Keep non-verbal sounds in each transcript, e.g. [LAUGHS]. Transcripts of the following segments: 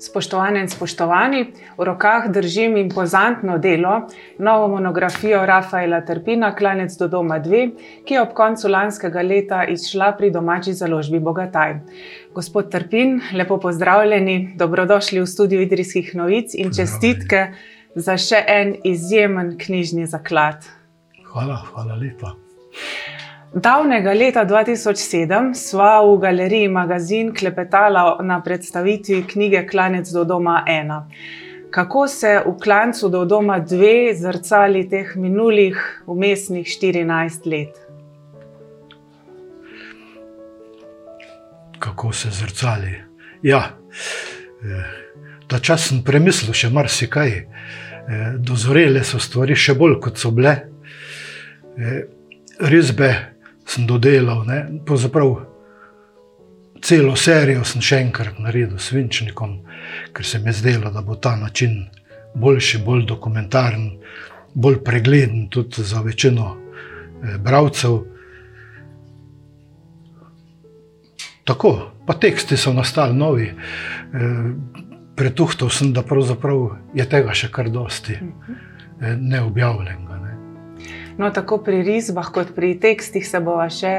Spoštovane in spoštovani, v rokah držim impozantno delo, novo monografijo Rafaela Trpina, Klanec do doma 2, ki je ob koncu lanskega leta izšla pri domači založbi Bogataj. Gospod Trpin, lepo pozdravljeni, dobrodošli v studiu Idrijskih novic in čestitke za še en izjemen knjižni zaklad. Hvala, hvala lepa. Davnega leta 2007 sva v galeriji Magazin klepetala na predstavitvi knjige Klanec do doma 1. Kako se v Klancu do doma 2 zrcali teh minulih umestnih 14 let? Kako se zrcali? Ja, ta čas sem premislil še marsikaj. Dozorele so stvari še bolj kot so bile. Risbe sem dodelal. Ne. Pravzaprav celo serijo sem še enkrat naredil s Vinčnikom, ker se mi je zdelo, da bo ta način boljši, bolj dokumentaren, bolj pregleden tudi za večino eh, bralcev. Tako, pa teksti so nastali novi. Eh, Pretuhtal sem, da je tega še kar dosti eh, neobjavljenega. No, tako pri risbah, kot pri tekstih se bova še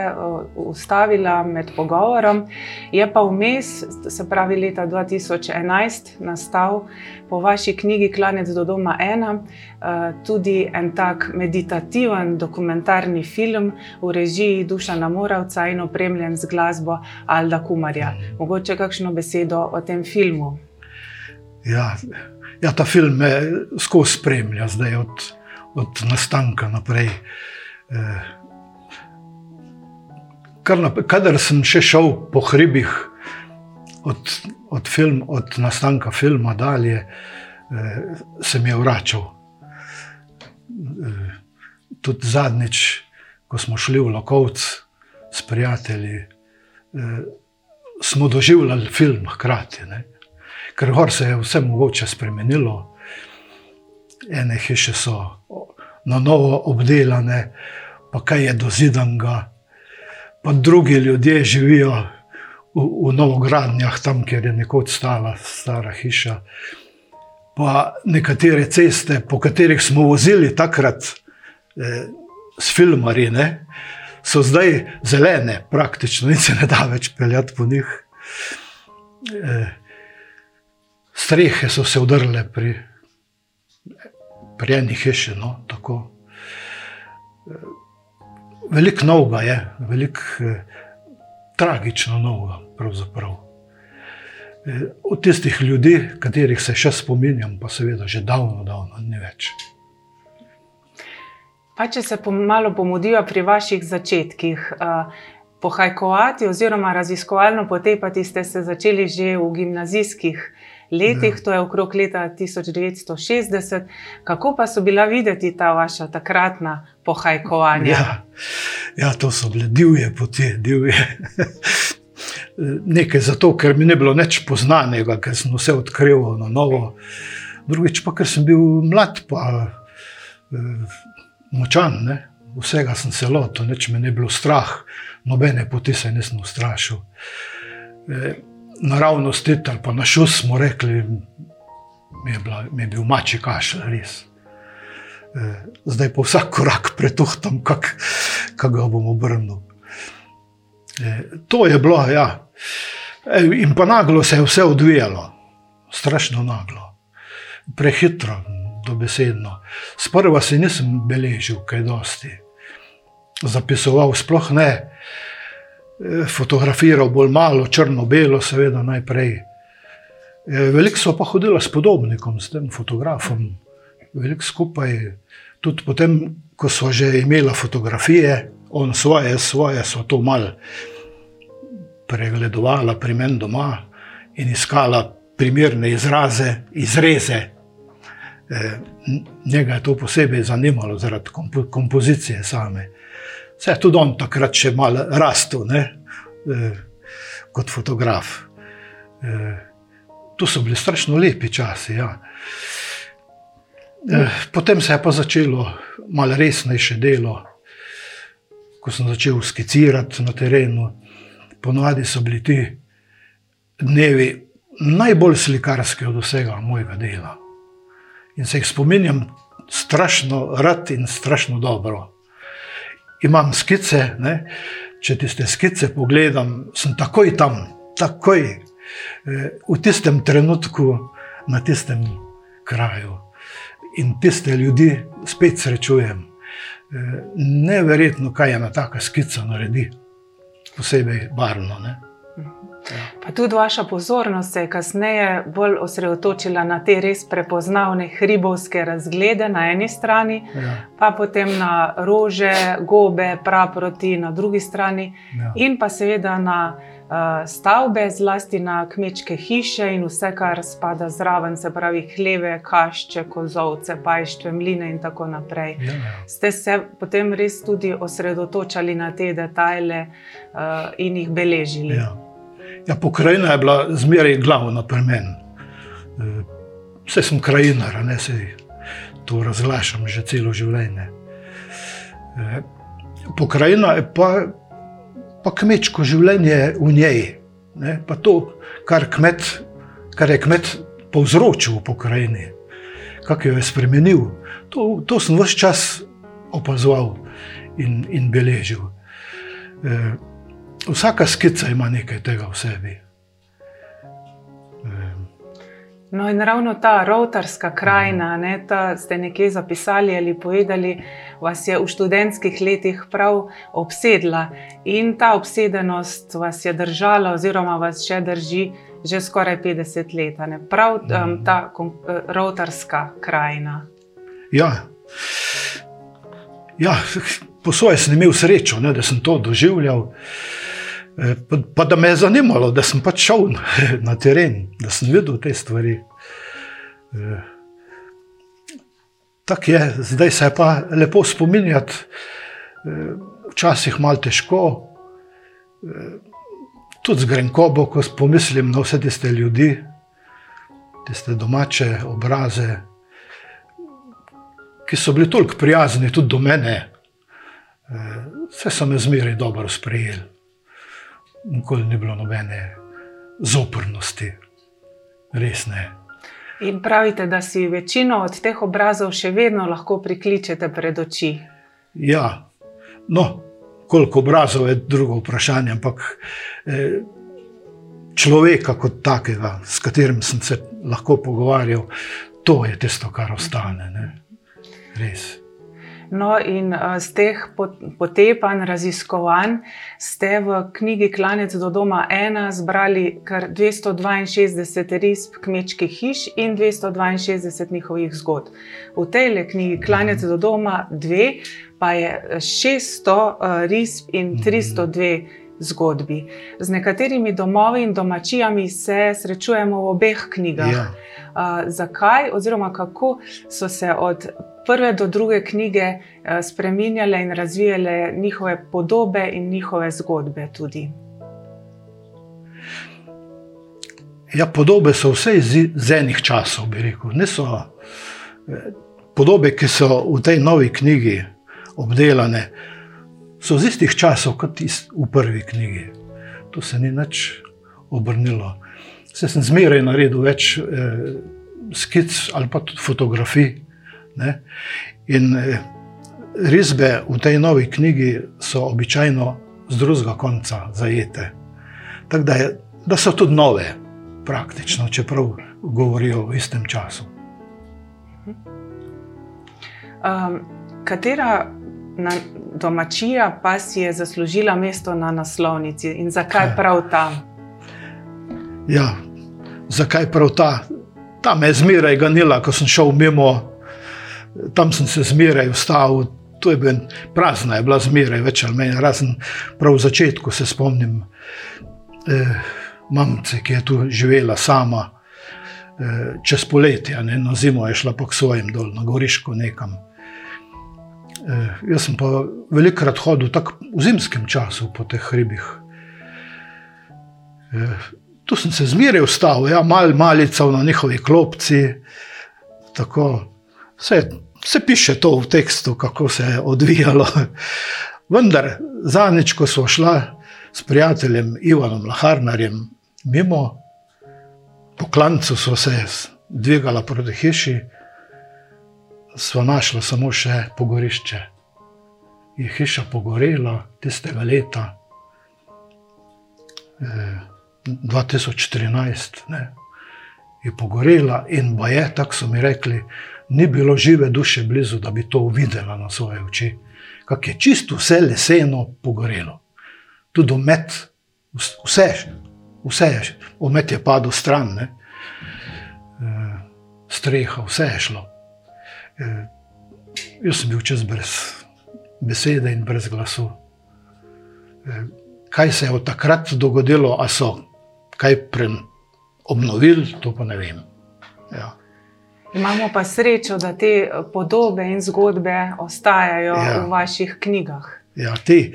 ustavila med pogovorom. Je pa vmes, se pravi leta 2011, nastal po vaši knjigi Klanec do doma ena tudi en tak meditativen dokumentarni film v režiji Dušana Moravca in opremljen z glasbo Alda Kumarja. Mogoče kakšno besedo o tem filmu? Ja, ja ta film me skozi spremlja zdaj od od nastanka naprej. Eh, kadar sem še šel po hribih, od, od, film, od nastanka filma dalje, eh, sem je vračal. Eh, tudi zadnjič, ko smo šli v Lokovc s prijatelji, smo doživljali film hkrati. Ne? Ker gor se je vse mogoče spremenilo ene hiše so na novo obdelane, pa kaj je dozidanga, pa drugi ljudje živijo v, v novogradnjah, tam, kjer je nekoč stala stara hiša. Pa nekatere ceste, po katerih smo vozili takrat eh, s filmarji, ne, so zdaj zelene, praktično in se ne da več peljati po njih. Eh, strehe so se udrle pri pri eni hiši. No, veliko novega je, veliko eh, tragično novega. Pravzaprav. Eh, od tistih ljudi, katerih se še spominjam, pa seveda že davno, davno ni več. Pa če se malo pomudijo pri vaših začetkih, uh, pohajkovati oziroma raziskovalno potepati, ste se začeli že v gimnazijskih letih, ja. to je okrog leta 1960. Kako pa so bila videti ta vaša takratna pohajkovanja? Ja, ja to so bile divje poti, divje. Nekaj zato, ker mi ne bilo nič poznanega, ker sem vse odkril na novo. Drugič pa, ker sem bil mlad, pa eh, močan, ne? vsega sem se lotil, nič me ne bilo strah, nobene poti se nisem ustrašil. Eh, naravnost ali pa na šus smo rekli, mi je, bila, mi je bil mači kašelj, res. E, zdaj pa vsak korak pretuhtam, kako ga bom obrnil. E, to je bilo, ja. E, in pa naglo se je vse odvijalo, strašno naglo, prehitro, dobesedno. Sprva se nisem beležil, kaj dosti. Zapisoval, sploh ne fotografiral bolj malo, črno-belo, seveda najprej. E, veliko so pa hodili s podobnikom, s tem fotografom, veliko skupaj. Tudi potem, ko so že imeli fotografije, on svoje, svoje so to mal pregledovala pri meni doma in iskala primerne izraze, izreze. E, njega je to posebej zanimalo zaradi kompozicije same. Vse tudi on takrat še malo rastel, ne, e, kot fotograf. E, to so bili strašno lepi časi. Ja. E, potem se je pa začelo malo resnejše delo, ko sem začel skicirati na terenu. Ponovadi so bili ti dnevi najbolj slikarski od vsega mojega dela. In se jih spominjam strašno rad in strašno dobro. Imam skice, ne? če tiste skice pogledam, sem takoj tam, takoj eh, v tistem trenutku, na tistem kraju. In tiste ljudi spet srečujem. Eh, neverjetno, kaj ena taka skica naredi, posebej barvno. Ne? Pa tudi vaša pozornost se je kasneje bolj osredotočila na te res prepoznavne hribovske razglede na eni strani, Ja. pa potem na rože, gobe, praproti na drugi strani, Ja. in pa seveda na uh, stavbe, zlasti na kmečke hiše in vse, kar spada zraven, se pravi hleve, kašče, kozovce, pajštve, mline in tako naprej. Ja, ja. Ste se potem res tudi osredotočali na te detajle uh, in jih beležili? Ja. Ja, pokrajina je bila zmeraj glavna pri meni. Vse sem krajinar, ne se to razglašam že celo življenje. Eh, Pokrajina je pa, pa kmečko življenje v njej. Ne? Pa to, kar, kmet, kar je kmet povzročil v pokrajini, kako jo je spremenil. To, to sem vse čas opazoval in, in beležil. Eh, Vsaka skica ima nekaj tega v sebi. No, in ravno ta rovtarska krajina, ne, ta ste nekje zapisali ali povedali, vas je v študentskih letih prav obsedla in ta obsedenost vas je držala, oziroma vas še drži že skoraj 50 let. Ne? Prav um, ta eh, rovtarska krajina. Ja. Ja, po svoje sem imel srečo, ne, da sem to doživljal. Eh, Pa, pa da me je zanimalo, da sem pač šel na, [LAUGHS] teren, da sem videl te stvari. Eh, Tako je, zdaj se je pa lepo spominjati, eh, včasih malo težko, tudi z grenkobo, ko pomislim na vse tiste ljudi, tiste domače obraze, ki so bili toliko prijazni tudi do mene. Vse so me zmeraj dobro sprejeli. Nikoli ni bilo nobene zoprnosti, res ne. In pravite, da si večino od teh obrazov še vedno lahko prikličete pred oči. Ja, no, koliko obrazov je drugo vprašanje, ampak eh, človeka kot takega, s katerim sem se lahko pogovarjal, to je tisto, kar ostane. Ne? Res. No, in z teh pot- potepanj, raziskovanj ste v knjigi Klanec do doma ena zbrali kar 262 risb kmečkih hiš in 262 njihovih zgodb. V tej le knjigi Klanec do doma dve pa je 600 uh, risb in 302 zgodbi. Z nekaterimi domovi in domačijami se srečujemo v obeh knjigah. Ja. Uh, zakaj, oziroma kako so se od prve do druge knjige uh, spremenjale in razvijale njihove podobe in njihove zgodbe tudi. Ja, podobe so vse iz, iz enih časov, bi rekel. Niso eh, podobe, ki so v tej novi knjigi obdelane, so iz istih časov kot iz, v prvi knjigi. To se ni nič obrnilo. Se sem zmeraj naredil več eh, skic ali pa tudi fotografij. Ne? In eh, risbe v tej novi knjigi so običajno z drugega konca zajete. Tako da, da so tudi nove, praktično, čeprav govorijo v istem času. Um, katera na, domačija pa si je zaslužila mesto na naslovnici in zakaj Kaj? prav ta? Ja, zakaj prav ta? Ta me je zmeraj ganila, ko sem šel mimo, tam sem se zmeraj ustavil. To je bil prazna, je bila zmeraj več ali manj, razen prav v začetku se spomnim eh, mamice, ki je tu živela sama. eh, Čez poletje, ne, na zimo je šla pa k svojim dol, na Goriško nekam. Eh, Jaz sem pa velikokrat hodil tako v zimskem času po teh hribih. Eh, Tu sem se zmeraj ustavil, ja, mal, malical na njihovi klopci. Tako, vse, vse piše to v tekstu, kako se je odvijalo. Vendar, zadnjič, ko smo šla s prijateljem Ivanom Laharnarjem mimo, po klancu so se dvigala proti hiši, sva našla samo še pogorišče. Je hiša pogorela tistega leta eh, 2014. Ne, je pogorela in je, tako so mi rekli, ni bilo žive duše blizu, da bi to uvidela na svoje oči. Kako je čisto vse leseno pogorelo. Tudi umet, vse, vse je, umet je padel stran, ne. Eh, streha, vse je šlo. Eh, jaz sem bil čez brez besede in brez glasu. Eh, kaj se je od takrat dogodilo, a so kaj obnovili, to pa ne vem. Ja. Imamo pa srečo, da te podobe in zgodbe ostajajo ja. v vaših knjigah. Ja, te,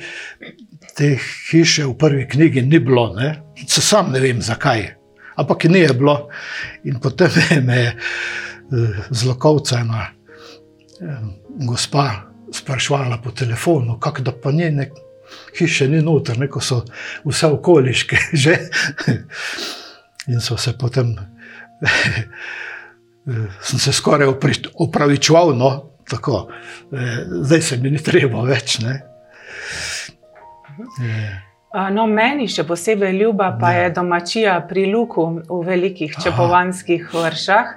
te hiše v prvi knjigi ni bilo, ne? se sam ne vem zakaj, ampak ni je bilo. In potem me je zelo kovcena gospa sprašvala po telefonu, kako da pa njene hiše ni noter, neko so vse okoliške [LAUGHS] že. In so se potem, [LAUGHS] sem se skoraj opravičoval, no, tako, zdaj se mi ni treba več. Ne. No, meni še posebej ljuba pa ja. je domačija pri Luku v velikih čepovanskih vršah.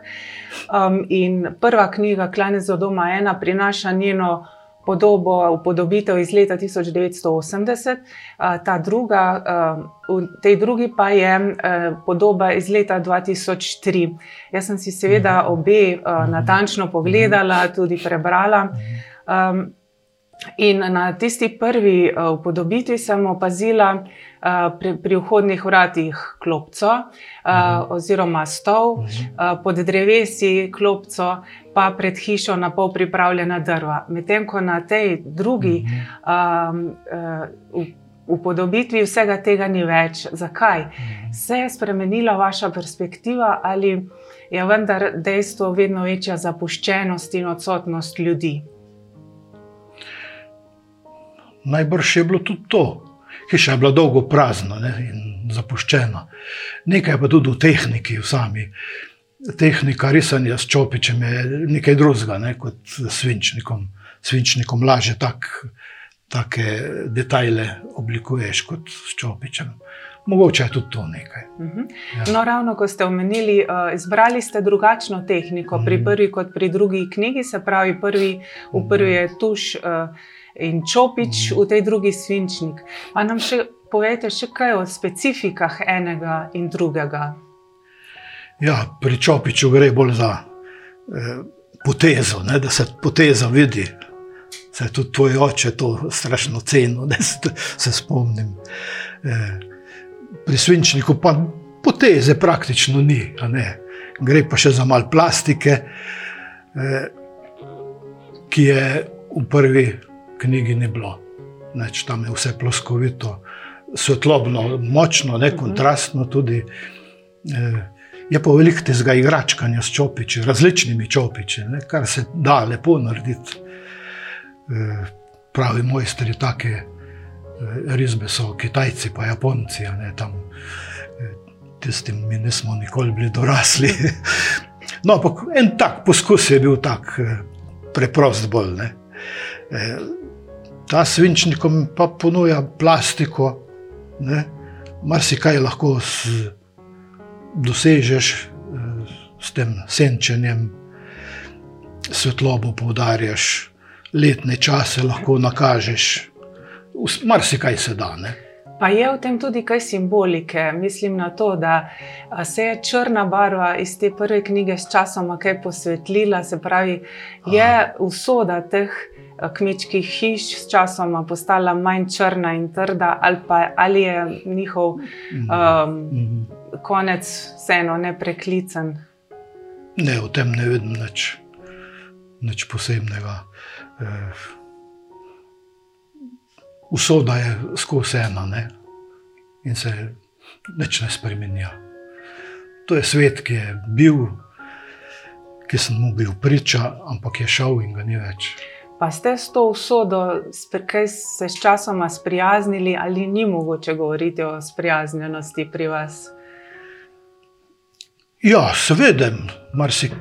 Um, in prva knjiga, Klanec od doma ena, prinaša njeno podobo, upodobitev iz leta 1980, uh, ta druga, uh, v tej drugi pa je uh, podoba iz leta 2003. Jaz sem si seveda mhm. obe uh, natančno pogledala, tudi prebrala. In na tisti prvi upodobitvi sem opazila pri, pri vhodnih vratih klopco uh, oziroma stol, uh, pod drevesi klopco, pa pred hišo na pol pripravljena drva. Medtem ko na tej drugi uh, upodobitvi vsega tega ni več. Zakaj? Se je spremenila vaša perspektiva ali je vendar dejstvo vedno večja zapuščenost in odsotnost ljudi? Najbrž je bilo tudi to. Hiša je bila dolgo prazna ne, in zapuščena. Nekaj pa tudi v tehniki, v sami. Tehnika risanja s čopičem je nekaj drugega ne, kot svinčnikom. Svinčnikom lažje tak, take detajle oblikuješ kot s čopičem. Mogoče je tudi to nekaj. Uh -huh. ja. no, ravno ko ste omenili, uh, izbrali ste drugačno tehniko uh -huh. pri mhm. prvi kot pri drugi knjigi, se pravi, prvi, v prvi je tuš. Uh, in čopič, v tej drugi svinčnik. Pa nam še povete, še kaj o specifikah enega in drugega. Ja, pri čopiču gre bolj za eh, potezo, ne, da se poteza vidi. Se je tudi tvoj oče to strašno cenil, da se, se spomnim. Eh, pri svinčniku pa poteze praktično ni, gre pa še za malo plastike, eh, ki je v prvi knjigi ni bilo. Neč, tam je vse ploskovito, svetlobno, močno, ne mhm. kontrastno. Tudi, eh, je pa veliko tega igračkanja s čopiči, različnimi čopiči, ne, kar se da lepo narediti. Eh, pravi mojstri, take eh, risbe so Kitajci, pa Japonci. Ne, tam, eh, tistim mi nismo nikoli bili dorasli. [LAUGHS] no, ampak en tak poskus je bil tak, eh, preprost bolj. Ne. Eh, ta svinčnik pa ponuja plastiko, marsikaj lahko z, dosežeš eh, s tem senčenjem, svetlobo poudarjaš, letne čase lahko nakažeš, marsikaj se da. Ne? Pa je v tem tudi kaj simbolike. Mislim na to, da se je črna barva iz te prve knjige s časom kaj posvetlila, se pravi, je usoda teh kmečkih hiš s časom postala manj črna in trda, ali, pa, ali je njihov um, konec vseeno nepreklican. Ne, v tem ne vidim nič, nič posebnega. Eh, usoda je skozi ena ne? in se nič ne spremenja. To je svet, ki je bil, ki sem mu bil priča, ampak je šel in ga ni več. Pa ste s to usodo, kaj se s časoma sprijaznili, ali ni mogoče govoriti o sprijaznjenosti pri vas? Ja, seveda, marsi,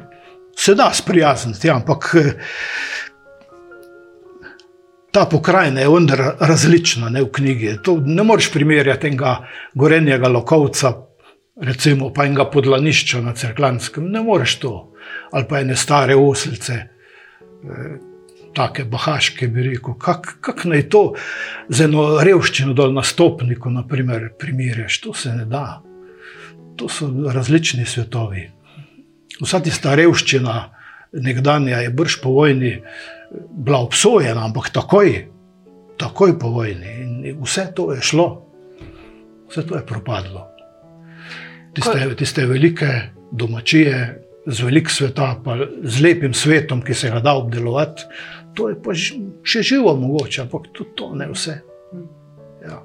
se da sprijazniti, ja, ampak eh, ta pokrajina je vendar različna ne, v knjigi. To ne moreš primerjati tega gorenjega lokovca, recimo pa enega podlanišča na Cerklanskem, ne moreš to. Ali pa ene stare oslice, eh, take bahaške, bi rekel, kako kak naj to z eno revščino dol na stopniku, naprimer, primerjaš, to se ne da to so različni svetovi. Vsa tista revščina, nekdanja je brž po vojni bila obsojena, ampak takoj, takoj po vojni. In vse to je šlo, vse to je propadlo. Tiste, tiste velike domačije, z velikim svetom, pa z lepim svetom, ki se ga da obdelovati, to je pa še živo mogoče, ampak tudi to ne vse. Ja.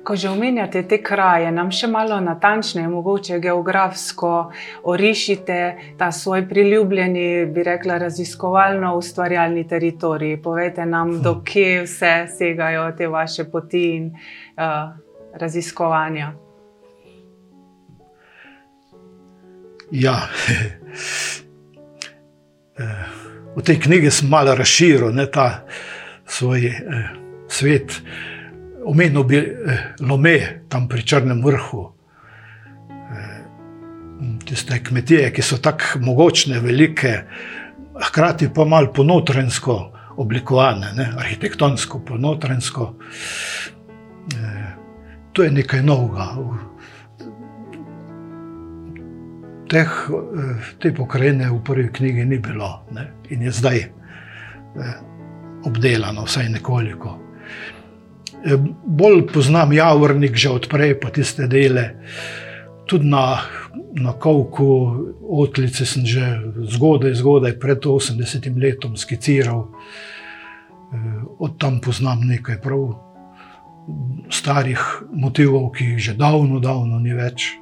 Ko že omenjate te kraje, nam še malo natančneje, mogoče geografsko orišite ta svoj priljubljeni, bi rekla, raziskovalno ustvarjalni teritorij. Povejte nam, hm. dokje vse segajo te vaše poti in uh, raziskovanja. Ja, [LAUGHS] eh, v tej knjigi sem malo razširil ta svoj eh, svet omenil bi eh, Lome, tam pri Črnem vrhu. Eh, tiste kmetije, ki so tako mogočne, velike, hkrati pa malo ponotrensko oblikovane, ne? arhitektonsko, ponotrensko. Eh, to je nekaj novega. Teh, te pokrajine v prvi knjigi ni bilo ne? in je zdaj obdelano, vsaj nekoliko. Eh, bolj poznam javornik, že odprej pa tiste dele. Tudi na, na Kovku, Otlice sem že zgodaj, zgodaj pred 80 letom skiciral. Eh, od tam poznam nekaj prav starih motivov, ki jih že davno, davno ni več.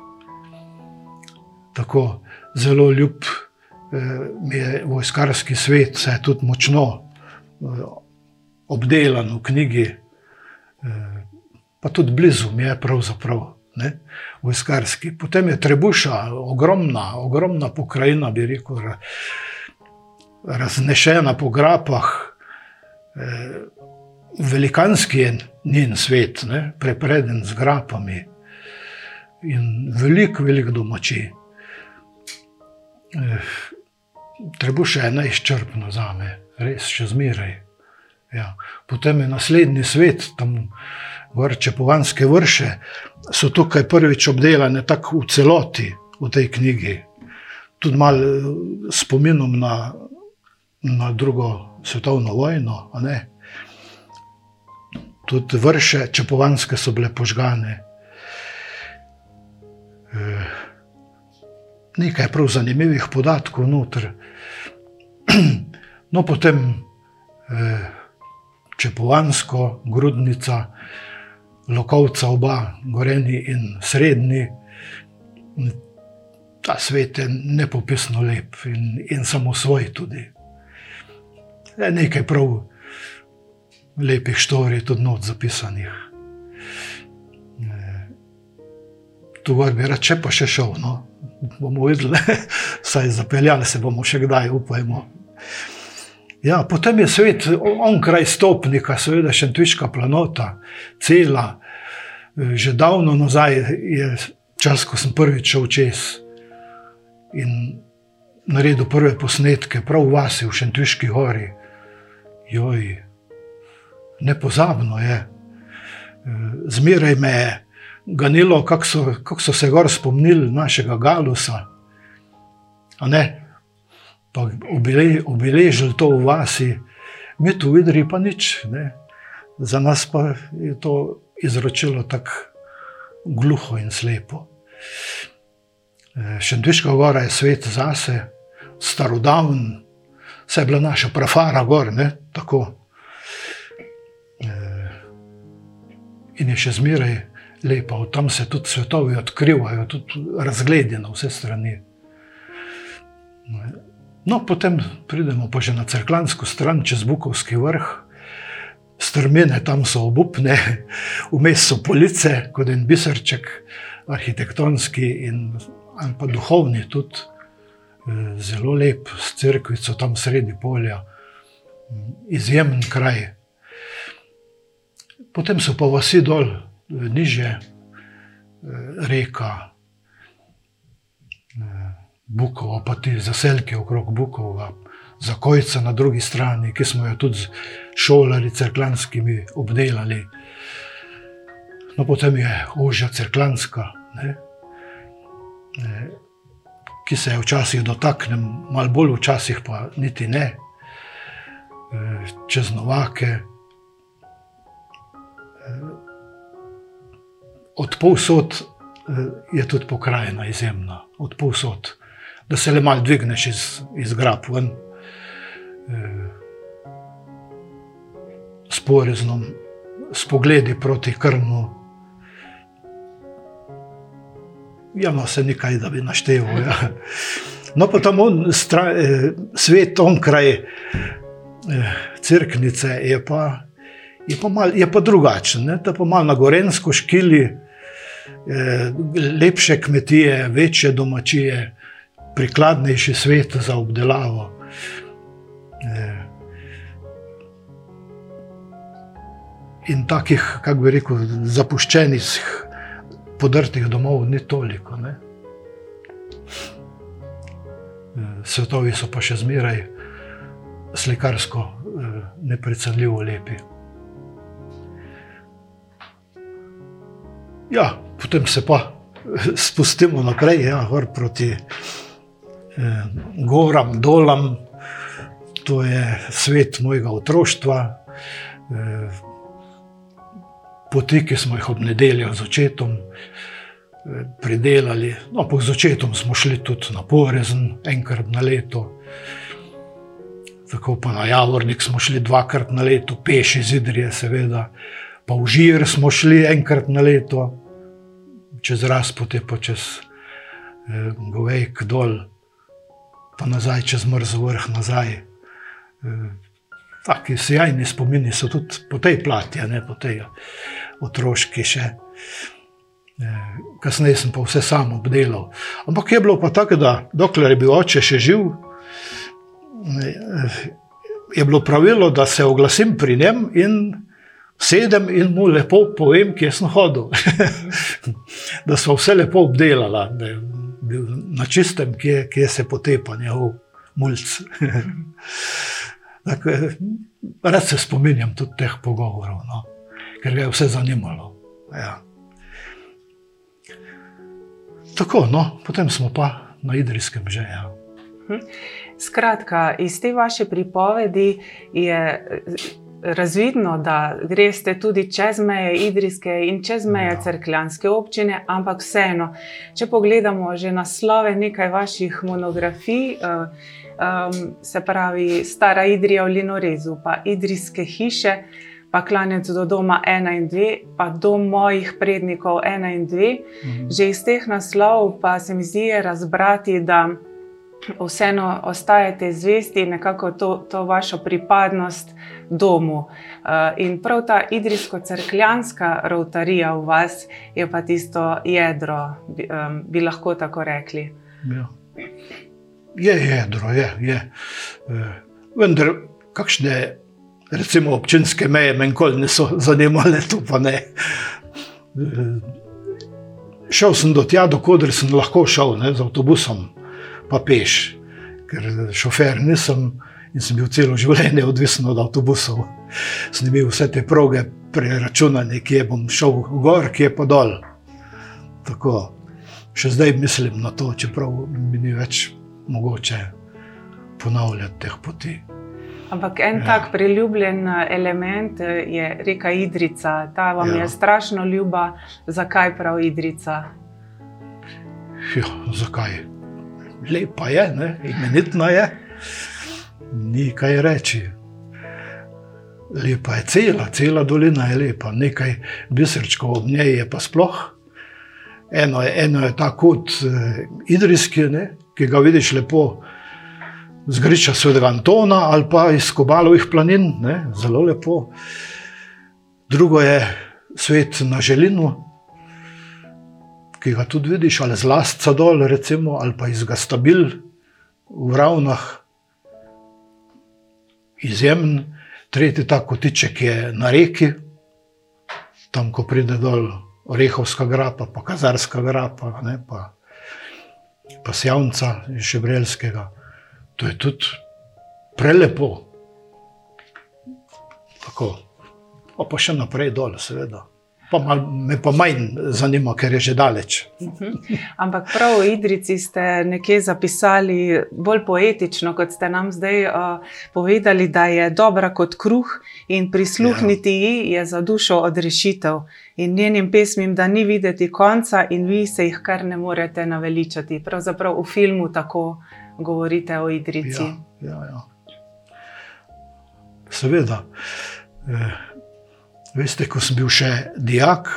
Tako zelo ljub eh, mi je vojskarski svet, se je tudi močno obdelan v knjigi pa tudi blizu mi je pravzaprav. Ne, vojskarski. Potem je Trebuša, ogromna, ogromna pokrajina, bi rekel, raznešena po grapah, eh, velikanski je njen svet, ne, prepreden z grapami in veliko, veliko domači. Eh, Trebuša je najizčrpna za me, res še zmeraj. Ja. Potem je naslednji svet, tam vrče povanske vrše, so tukaj prvič obdelane tako v celoti v tej knjigi. Tudi malo eh, spominom na, na drugo svetovno vojno. Tudi vrše čepovanske so bile požgane. Nekaj prav zanimivih podatkov noter. [CLEARS THROAT] No, potem. E, Čepovansko, Grudnica, Lokovca, oba, Goreni in Srednji. Ta svet je nepopisno lep in, in samo svoj tudi. Je nekaj prav lepih štorij, tudi not zapisanih. Tu gor bi rad, če pa še šel, no, bomo videli, saj zapeljali se bomo še kdaj, upajmo. Ja, potem je svet, onkraj stopnika, seveda še Tviška planota, cela. Že davno nazaj je čas, ko sem prvič šel čez in naredil prve posnetke, prav v vasi, v Šentviški gori. Joj, nepozabno je. Zmeraj me je ganilo, kako so, kak so se gor spomnili našega Galusa. Pa obeležili to v vasi, mi tu videli pa nič. Ne. Za nas pa je to izročilo tako gluho in slepo. E, Šendviška gora je svet zase, starodavn, vse je bila naša prafara gor, ne, tako. E, in je še zmeraj lepa, tam se tudi svetovi odkrivajo, tudi razgledi na vse strani. No, potem pridemo pa že na crklansko stran, čez Bukovski vrh. Strmine tam so obupne, [LAUGHS] vmes so police, kot en biserček, arhitektonski in pa duhovni, tudi eh, zelo lep, s crkvico tam sredi polja, izjemen kraj. Potem so pa vsi dol, niže, reka, Bukova, pa ti zaselke okrog Bukova, za kojca na drugi strani, ki smo jo tudi z šolari crklanskimi obdelali. No, potem je ožja crklanska, ne, ki se je včasih dotaknem, malo bolj včasih pa niti ne, čez Novake. Od povsod e, je tudi pokrajina izjemna, od povsod, da se le malo dvigneš iz, iz grab ven. S poreznom, s pogledi proti krmu, ja, no, se nekaj, da bi našteval. Ja. No, pa tam on, stra, eh, svet onkraj eh, crknice je pa, je pa, mal, je pa drugačen. Ne? Je pa malo na Gorensko škili, eh, lepše kmetije, večje domačije, prikladnejši svet za obdelavo. Eh, in takih, kako bi rekel, zapuščenih podrtih domov ni toliko. Ne? Svetovi so pa še zmeraj slikarsko eh, neprecenljivo lepi. Ja, potem se pa spustimo naprej, ja, proti eh, goram, dolam, to je svet mojega otroštva. Eh, poti, ki smo jih ob nedeljah z očetom eh, pridelali. No, po z očetom smo šli tudi na Porezen, enkrat na leto. Tako pa na Javornik smo šli dvakrat na leto, peš iz Idrije, seveda, pa v Žir smo šli enkrat na leto, čez razpote, pa čez eh, Govejk dol, pa nazaj čez Mrzo vrh nazaj. Eh, Taki sjajni spomini so tudi po tej plati, ne po tej otroški še. Eh, kasneje sem pa vse sam obdelal. Ampak je bilo pa tako, da dokler je bil oče še živ, eh, je bilo pravilo, da se oglasim pri njem in sedem in mu lepo povem, kje sem hodil. [LAUGHS] da so vse lepo obdelala, da je bil na čistem, kje, kje se potepa njegov mulj. [LAUGHS] Tako, rad se spominjam tudi teh pogovorov, no, ker ga je vse zanimalo. Ja. Tako, no, potem smo pa na Idrijskem že. Ja. Hm. Skratka, iz te vaše pripovedi je razvidno, da greste tudi čez meje Idrijske in čez meje ja. crkljanske občine, ampak vseeno, če pogledamo že naslove nekaj vaših monografij, um, se pravi Stara Idrija v Linorezu, pa Idrijske hiše, pa klanec do doma 1 in 2, pa dom mojih prednikov 1 in 2. Mhm. Že iz teh naslovov pa se mi zdi razbrati, da vseeno ostajate zvesti nekako to, to vašo pripadnost domu. Uh, in prav ta idrijsko-crkljanska rotarija v vas je pa tisto jedro, bi, bi lahko tako rekli. Ja. Je jedro, je. je. Uh, vendar, kakšne recimo, občinske meje me nikoli niso zanimale, tu pa ne. Uh, šel sem do tja, dokler sem lahko šel ne, z avtobusom pa peš, ker šofer nisem in sem bil celo življenje odvisen od avtobusov. Sem imel vse te proge preračunane, kje bom šel gor, kje pa dol. Tako, še zdaj mislim na to, čeprav mi ni več mogoče ponavljati teh poti. Ampak en ja. tak priljubljen eh, element eh, je reka Idrica. Ta vam ja. je strašno ljuba. Zakaj prav Idrica? Ja, zakaj? lepa je, ne? imenitna je, ni kaj reči. Lepa je cela, cela dolina je lepa, nekaj biserčkov ob njej je pa sploh. Eno je, eno je ta kot eh, Idrijski, ne? ki ga vidiš lepo z griča svetega Antona ali pa iz Kobalovih planin, ne? zelo lepo. Drugo je svet na Želinu, ki ga tudi vidiš, ali zlastca dol, recimo, ali pa iz Gastabil v Ravnah, izjemen. Tretji ta kotiček je na reki, tam, ko pride dol Orehovska grapa, pa Kazarska grapa, ne, pa, pa Sjavnca iz Šebrelskega. To je tudi prelepo. Tako. Pa še naprej dol, seveda. Pa mal, me pa manj zanima, ker je že daleč. Ampak prav v Idrici ste nekje zapisali bolj poetično, kot ste nam zdaj uh, povedali, da je dobra kot kruh in prisluhniti ja. ji je za dušo odrešitev. In njenim pesmim, da ni videti konca, in vi se jih kar ne morete naveličati. Pravzaprav v filmu tako govorite o Idrici. Ja, ja, ja. Seveda. Eh. Veste, ko sem bil še dijak,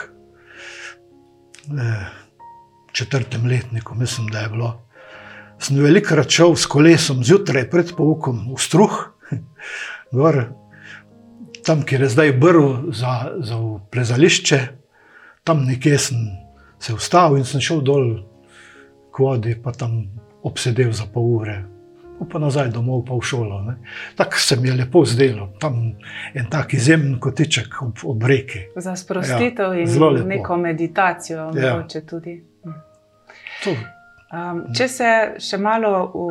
v četrtem letniku, mislim, da je bilo. Sem velikokrat šel s kolesom zjutraj pred poukom v struh, [LAUGHS] gor, tam, kjer je zdaj brv za, za plezališče, tam nekje sem se ustavil in sem šel dol k vodi, pa tam obsedel za pol ure pa nazaj domov, pa v šolo. Tako se mi je lepo zdelo, tam en tak izjemen kotiček ob, ob reki. Za sprostitev ja, in neko meditacijo, ja. mogoče tudi. Um, če se še malo v,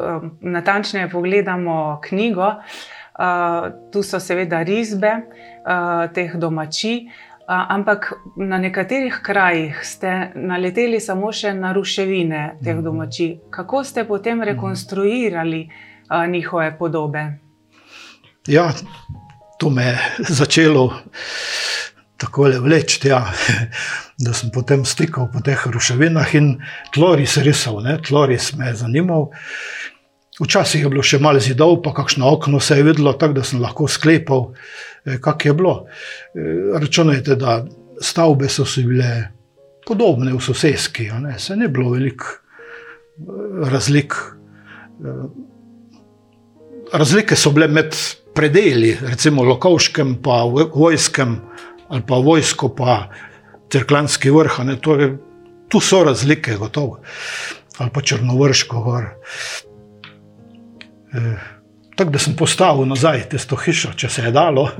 um, natančneje pogledamo knjigo, uh, tu so seveda risbe uh, teh domačij. Ampak na nekaterih krajih ste naleteli samo še na ruševine teh mhm. domačij. Kako ste potem mhm. rekonstruirali njihove podobe? Ja, to me je začelo tako vleči, ja, [LAUGHS] da sem potem stikal po teh ruševinah in tloris risal. Ne, tloris me je zanimal. Včasih je bilo še malo zidov, pa kakšno okno se je videlo, tako da sem lahko sklepal. Eh, kak je bilo. Eh, računajte, da stavbe so bile podobne v sosedski, se ni bilo veliko eh, razlik. Razlike so bile med predeli, recimo Lokovškem, pa vojskem, ali pa vojsko, pa Cerklanski vrh. Je, tu so razlike, gotovo. Ali pa Črnovrško. E, Tako da sem postavil nazaj tisto hišo, če se je dalo. [LAUGHS]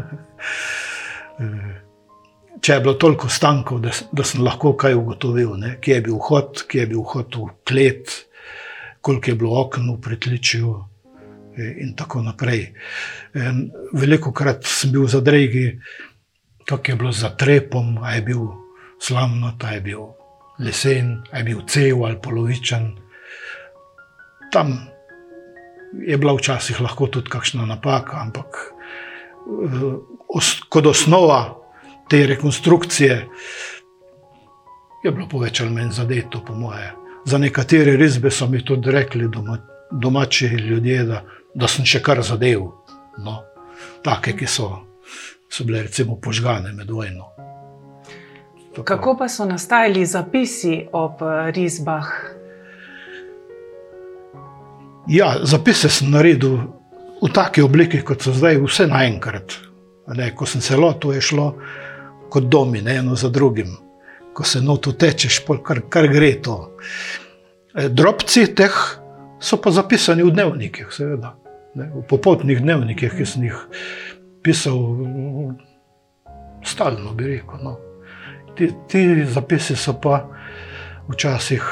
Če je bilo toliko stankov, da, da sem lahko kaj ugotovil, ne? kje je bil vhod, kje je bil vhod v klet, koliko je bilo okno v pritličju, e, in tako naprej. Veliko krat sem bil za dregi, kako je bilo za trepom, a je bil slamnat, a je bil lesen, a je bil cel ali polovičen. Tam je bila včasih lahko tudi kakšna napaka, ampak eh, kot osnova te rekonstrukcije je bilo povečer meni zadeto, po moje. Za nekatere risbe so mi tudi rekli doma, domači ljudje, da, da sem še kar zadev. No, take, ki so, so bile recimo požgane med vojno. Tako. Kako pa so nastajali zapisi ob eh, risbah? Ja, zapise sem naredil v taki obliki, kot so zdaj, vse naenkrat. Ne, ko sem se lotil, je šlo kot domi, ne, eno za drugim. Ko se noto tečeš, kar, kar gre to. E, drobci teh so pa zapisani v dnevnikih, seveda. Ne, v popotnih dnevnikih, ki sem jih pisal stalno, bi rekel. No. Ti, ti zapisi so pa včasih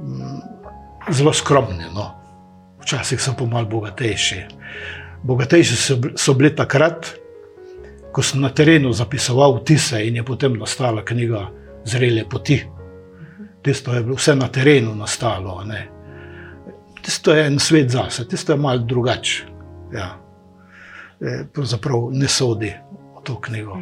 m, zelo skromni. No včasih so pa malo bogatejši. Bogatejši so, so bili takrat, ko sem na terenu zapisoval vtise in je potem nastala knjiga Zrele poti. Tisto je bilo vse na terenu nastalo. Ne. Tisto je en svet zase, tisto je malo drugače. Ja. E, pravzaprav ne sodi v to knjigo.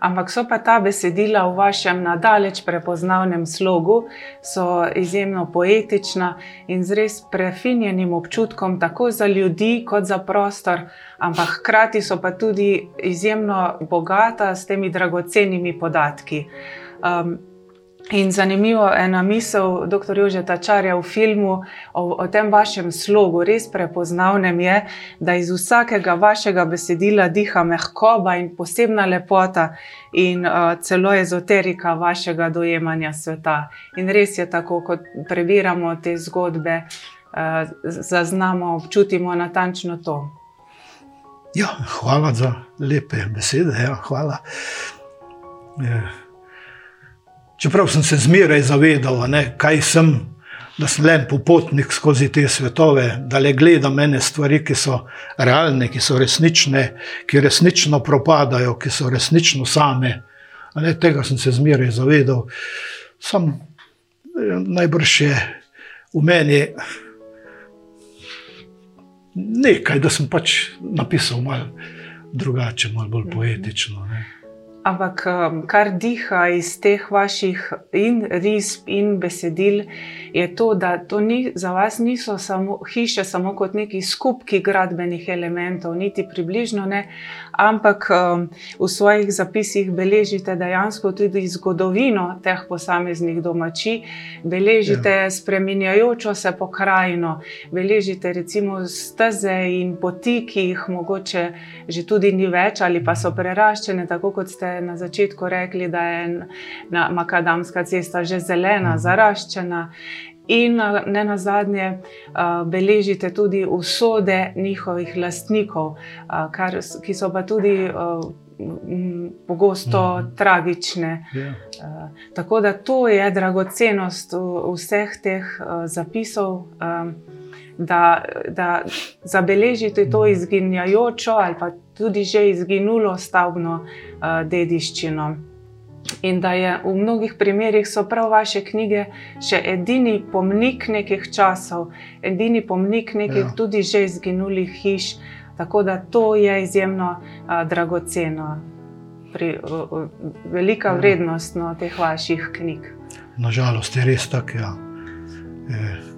Ampak so pa ta besedila v vašem nadalječ prepoznavnem slogu, so izjemno poetična in z res prefinjenim občutkom, tako za ljudi, kot za prostor, ampak hkrati so pa tudi izjemno bogata s temi dragocenimi podatki. Um, In zanimivo je ena misel dr. Jožeta Čarja v filmu o, o tem vašem slogu, res prepoznavnem je, da iz vsakega vašega besedila diha mehkoba in posebna lepota in uh, celo ezoterika vašega dojemanja sveta. In res je tako, kot prebiramo te zgodbe, uh, zaznamo, občutimo natančno to. Ja, hvala za lepe besede. Ja, hvala. Ja. Čeprav sem se zmeraj zavedal, ne, kaj sem, da sem le popotnik skozi te svetove, da le gledam ene stvari, ki so realne, ki so resnične, ki resnično propadajo, ki so resnično same. Ne, tega sem se zmeraj zavedal. Sam eh, najbrž je v meni nekaj, da sem pač napisal malo drugače, malo bolj poetično. Ne. Ampak um, kar diha iz teh vaših in risb in besedil, je to, da to ni, za vas niso samo hiše, samo kot neki skupki gradbenih elementov, niti približno ne, ampak um, v svojih zapisih beležite dejansko tudi zgodovino teh posameznih domačij, beležite ja. spremenjajočo se pokrajino, beležite recimo steze in poti, ki jih mogoče že tudi ni več ali pa so preraščene, tako kot ste na začetku rekli, da je Makadamska cesta že zelena, mhm. zaraščena. In ne na zadnje, beležite tudi usode njihovih lastnikov, kar, ki so pa tudi pogosto mm. tragične. Yeah. Ja. Tako da to je dragocenost vseh teh zapisov, da, da zabeležite to izginjajočo ali pa tudi že izginulo stavbno dediščino. In da je v mnogih primerih so prav vaše knjige še edini pomnik nekih časov, edini pomnik nekih ja. tudi že izginulih hiš. Tako da to je izjemno a, dragoceno, pri, o, o, velika ja. vrednost no, teh vaših knjig. Nažalost je res tako. Ja. E,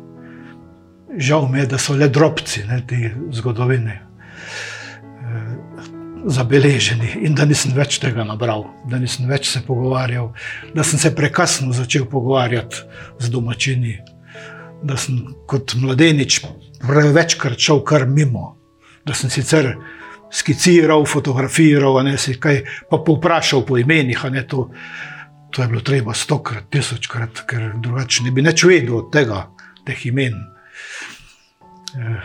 žal mi je, da so le drobci ne, te zgodovine zabeleženi in da nisem več tega nabral, da nisem več se pogovarjal, da sem se prekasno začel pogovarjati z domačini, da sem kot mladenič večkrat šel kar mimo, da sem sicer skiciral, fotografiral, ne si kaj, pa povprašal po imenih, ne to. To je bilo treba stokrat, tisočkrat, ker drugače ne bi več vedel od tega, teh imen. Eh,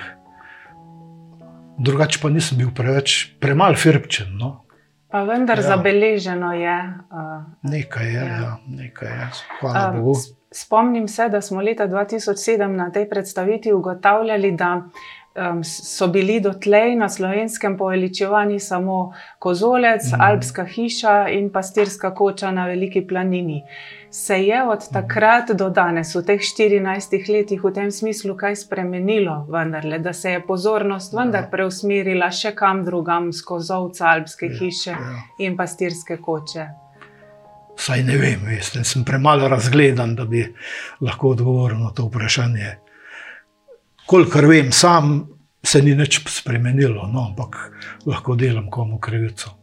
drugače pa nisem bil preveč, premalo firpčen. No. Pa vendar ja. zabeleženo je. Uh, nekaj je, ja. Ja, nekaj je. Hvala uh, Bogu. Spomnim se, da smo leta 2007 na tej predstavitvi ugotavljali, da um, so bili dotlej na slovenskem poveličevani samo kozolec, mm. alpska hiša in pastirska koča na veliki planini. Se je od mhm. takrat do danes, v teh 14 letih, v tem smislu kaj spremenilo, vendarle, da se je pozornost vendar ja. preusmerila še kam drugam, skozi ovce, alpske ja, hiše ja. in pastirske koče? Saj ne vem, veste, sem premalo razgledan, da bi lahko odgovoril na to vprašanje kolikor vem, sam se ni nič spremenilo, no, ampak lahko delam komu krivico.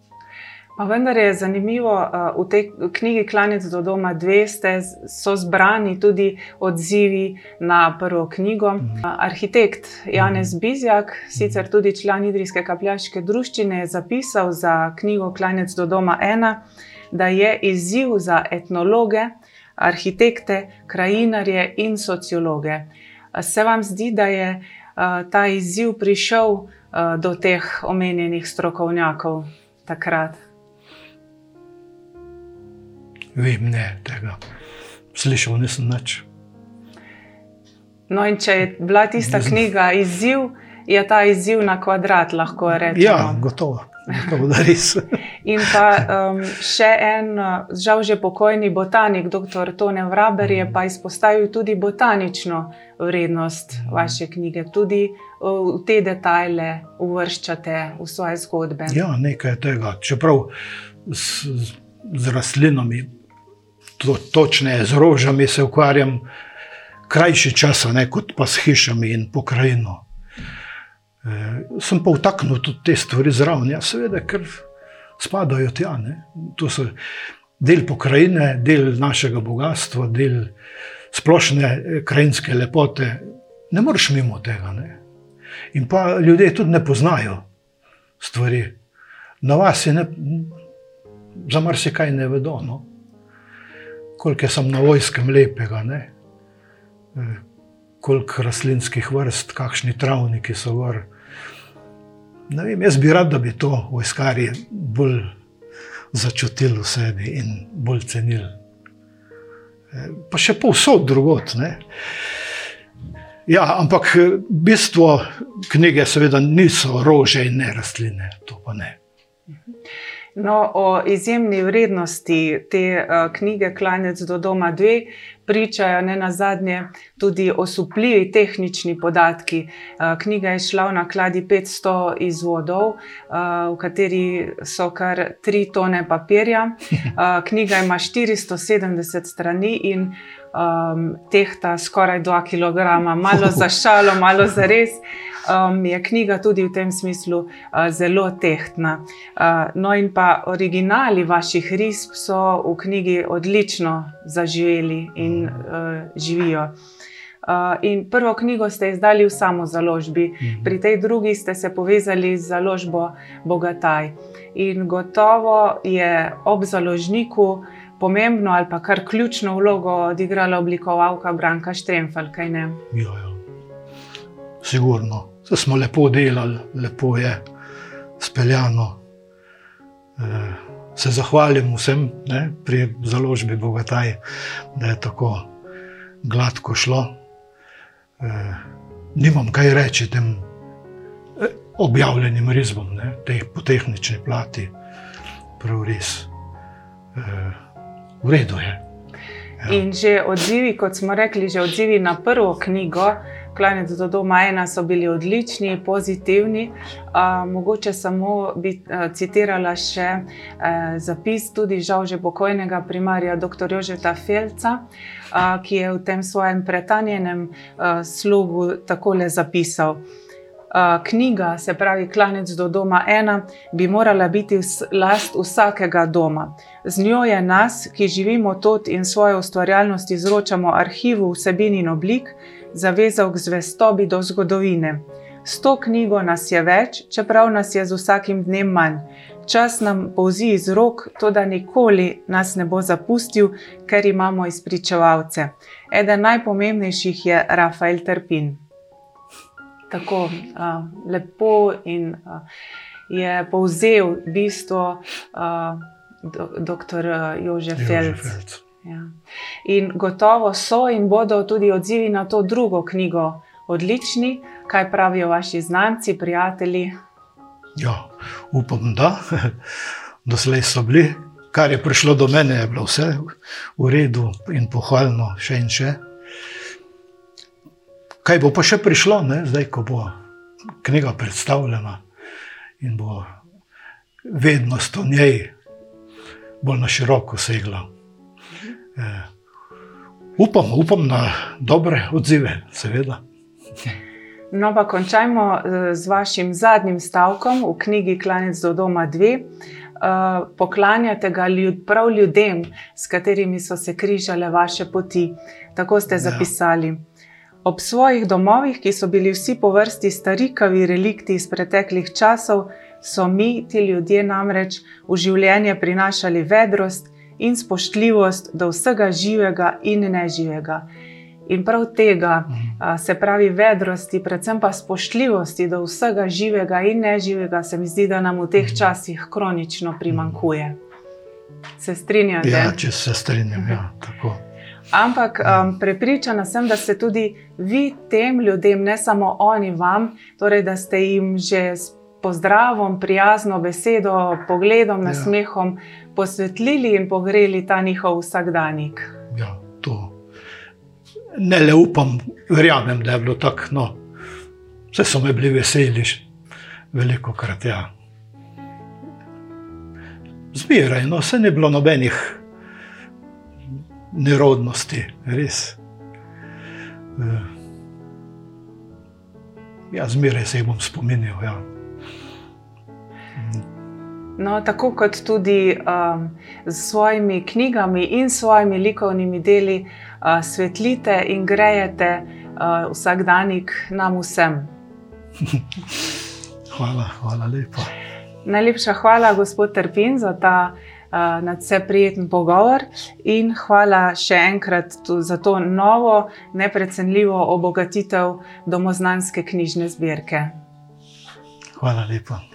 Pa vendar je zanimivo, v tej knjigi Klanec do doma dve ste, so zbrani tudi odzivi na prvo knjigo. Mhm. Arhitekt Janez mhm. Bizjak, sicer tudi član Idrijske kapljaške druščine, je zapisal za knjigo Klanec do doma ena, da je izziv za etnologe, arhitekte, krajinarje in sociologe. Se vam zdi, da je ta izziv prišel do teh omenjenih strokovnjakov takrat? Vem, ne, tega. Slišal nisem nič. No, in če je bila tista knjiga izziv, je ta izziv na kvadrat, lahko rečemo. Ja, gotovo. [LAUGHS] In pa um, še en, žal že pokojni botanik, dr. Tone Vraber, je pa izpostavil tudi botanično vrednost vaše knjige, tudi v te detajle uvrščate v svoje zgodbe. Ja, nekaj tega. Čeprav z, z rastlinami, to, točneje z rožami, se ukvarjam krajši čas, kot pa s hišami in pokrajino. Eh, sem pa vtaknil tudi te stvari zraven, ja, seveda, ker spadajo tja. So, del pokrajine, del našega bogatstva, del splošne eh, krajinske lepote. Ne moreš mimo tega. Ne? In pa ljudje tudi ne poznajo stvari. Na vas je ne, za marsikaj ne vedo. No? Koliko sem na vojskem lepega, ne? Eh, koliko rastlinskih vrst, kakšni travniki so gor. Ne vem, jaz bi rad, da bi to vojskari bolj začutili v sebi in bolj cenili. Eh, pa še povsod drugot. Ne? Ja, ampak bistvo knjige, seveda, niso rože in ne rastline, to pa ne. No, o izjemni vrednosti te uh, knjige Klanec do doma 2 pričajo ne na zadnje tudi osupljivi tehnični podatki. Uh, knjiga je šla v nakladi 500 izvodov, uh, v kateri so kar 3 tone papirja. Uh, [LAUGHS] knjiga ima 470 strani in um, tehta skoraj 2 kg, malo za [LAUGHS] šalo, malo za res. Um, je knjiga tudi v tem smislu uh, zelo tehtna. Uh, no, in pa originali vaših risb so v knjigi odlično zaživeli in uh, živijo. Uh, in prvo knjigo ste izdali v samo založbi, mhm. pri tej drugi ste se povezali z založbo Bogataj. In gotovo je ob založniku pomembno ali pa kar ključno vlogo odigrala oblikovalka Branka Štremfel, kaj ne? Ja, ja. Sigurno. Se smo lepo delali, lepo je speljano. E, se zahvalim vsem ne, pri založbi Bogataj, da je tako gladko šlo. E, nimam kaj reči tem e, objavljenim risbom, ne, teh po tehnični plati, prav res. V redu je. Ja. In že odzivi, kot smo rekli, že odzivi na prvo knjigo, Klanec do doma ena, so bili odlični, pozitivni. Uh, mogoče samo bi uh, citirala še uh, zapis tudi žal že pokojnega primarja dr. Jožeta Felca, uh, ki je v tem svojem pretanjenem uh, slogu takole zapisal knjiga, se pravi Klanec do doma ena, bi morala biti last vsakega doma. Z njo je nas, ki živimo tot in svojo ustvarjalnost izročamo arhivu vsebin in oblik, zavezal k zvestobi do zgodovine. S to knjigo nas je več, čeprav nas je z vsakim dnem manj. Čas nam povzi iz rok, to da nikoli nas ne bo zapustil, ker imamo izpričevalce. Eden najpomembnejših je Rafael Trpin tako uh, lepo in uh, je povzel bistvo uh, do, dr. Jožef Felc. Ja. In gotovo so in bodo tudi odzivi na to drugo knjigo odlični, kaj pravijo vaši znanci, prijatelji. Ja, upam, da [LAUGHS] doslej so bili. Kar je prišlo do mene, je bilo vse v redu in pohvalno, še in še. Kaj bo pa še prišlo, ne? zdaj, ko bo knjiga predstavljena in bo vednost o njej bolj na široko segla. E, upam, upam na dobre odzive, seveda. No, pa končajmo eh, z vašim zadnjim stavkom v knjigi Klanec do doma 2. Uh, eh, poklanjate ga ljud, prav ljudem, s katerimi so se križale vaše poti. Tako ste ja. zapisali. Ja. Ob svojih domovih, ki so bili vsi po vrsti starikavi relikti iz preteklih časov, so mi, ti ljudje, namreč v življenje prinašali vedrost in spoštljivost do vsega živega in neživega. In prav tega, se pravi, vedrosti, predvsem pa spoštljivosti do vsega živega in neživega, se mi zdi, da nam v teh časih kronično primankuje. Se strinjate? Ja, če se strinjam, ja, tako. Ampak um, prepričana sem, da ste tudi vi tem ljudem, ne samo oni vam, torej da ste jim že s pozdravom, prijazno besedo, pogledom, ja. Posvetlili in pogreli ta njihov vsakdanjik. Ja, to ne le upam, verjamem, da je bilo tako. No. Vse so me bili veseli, veliko krat. Ja. Zbiraj, no, vse ni bilo nobenih nerodnosti, res. Eh, ja, zmeraj se jih bom spominjal. Ja. No, tako kot tudi um, s svojimi knjigami in svojimi likovnimi deli uh, svetlite in grejete uh, vsakdanjik nam vsem. [LAUGHS] hvala, hvala lepa. Najlepša hvala, gospod Trpin, za ta uh, nadvse prijeten pogovor in hvala še enkrat za to novo, neprecenljivo obogatitev domoznanske knjižne zbirke. Hvala lepa.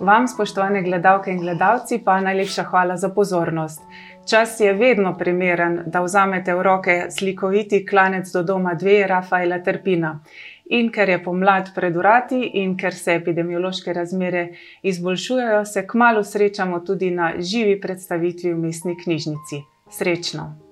Vam, spoštovane gledalke in gledalci, pa najlepša hvala za pozornost. Čas je vedno primeren, da vzamete v roke slikoviti klanec do doma dve Rafaela Trpina. In ker je pomlad pred urati in ker se epidemiološke razmere izboljšujejo, se kmalo srečamo tudi na živi predstavitvi v mestni knjižnici. Srečno!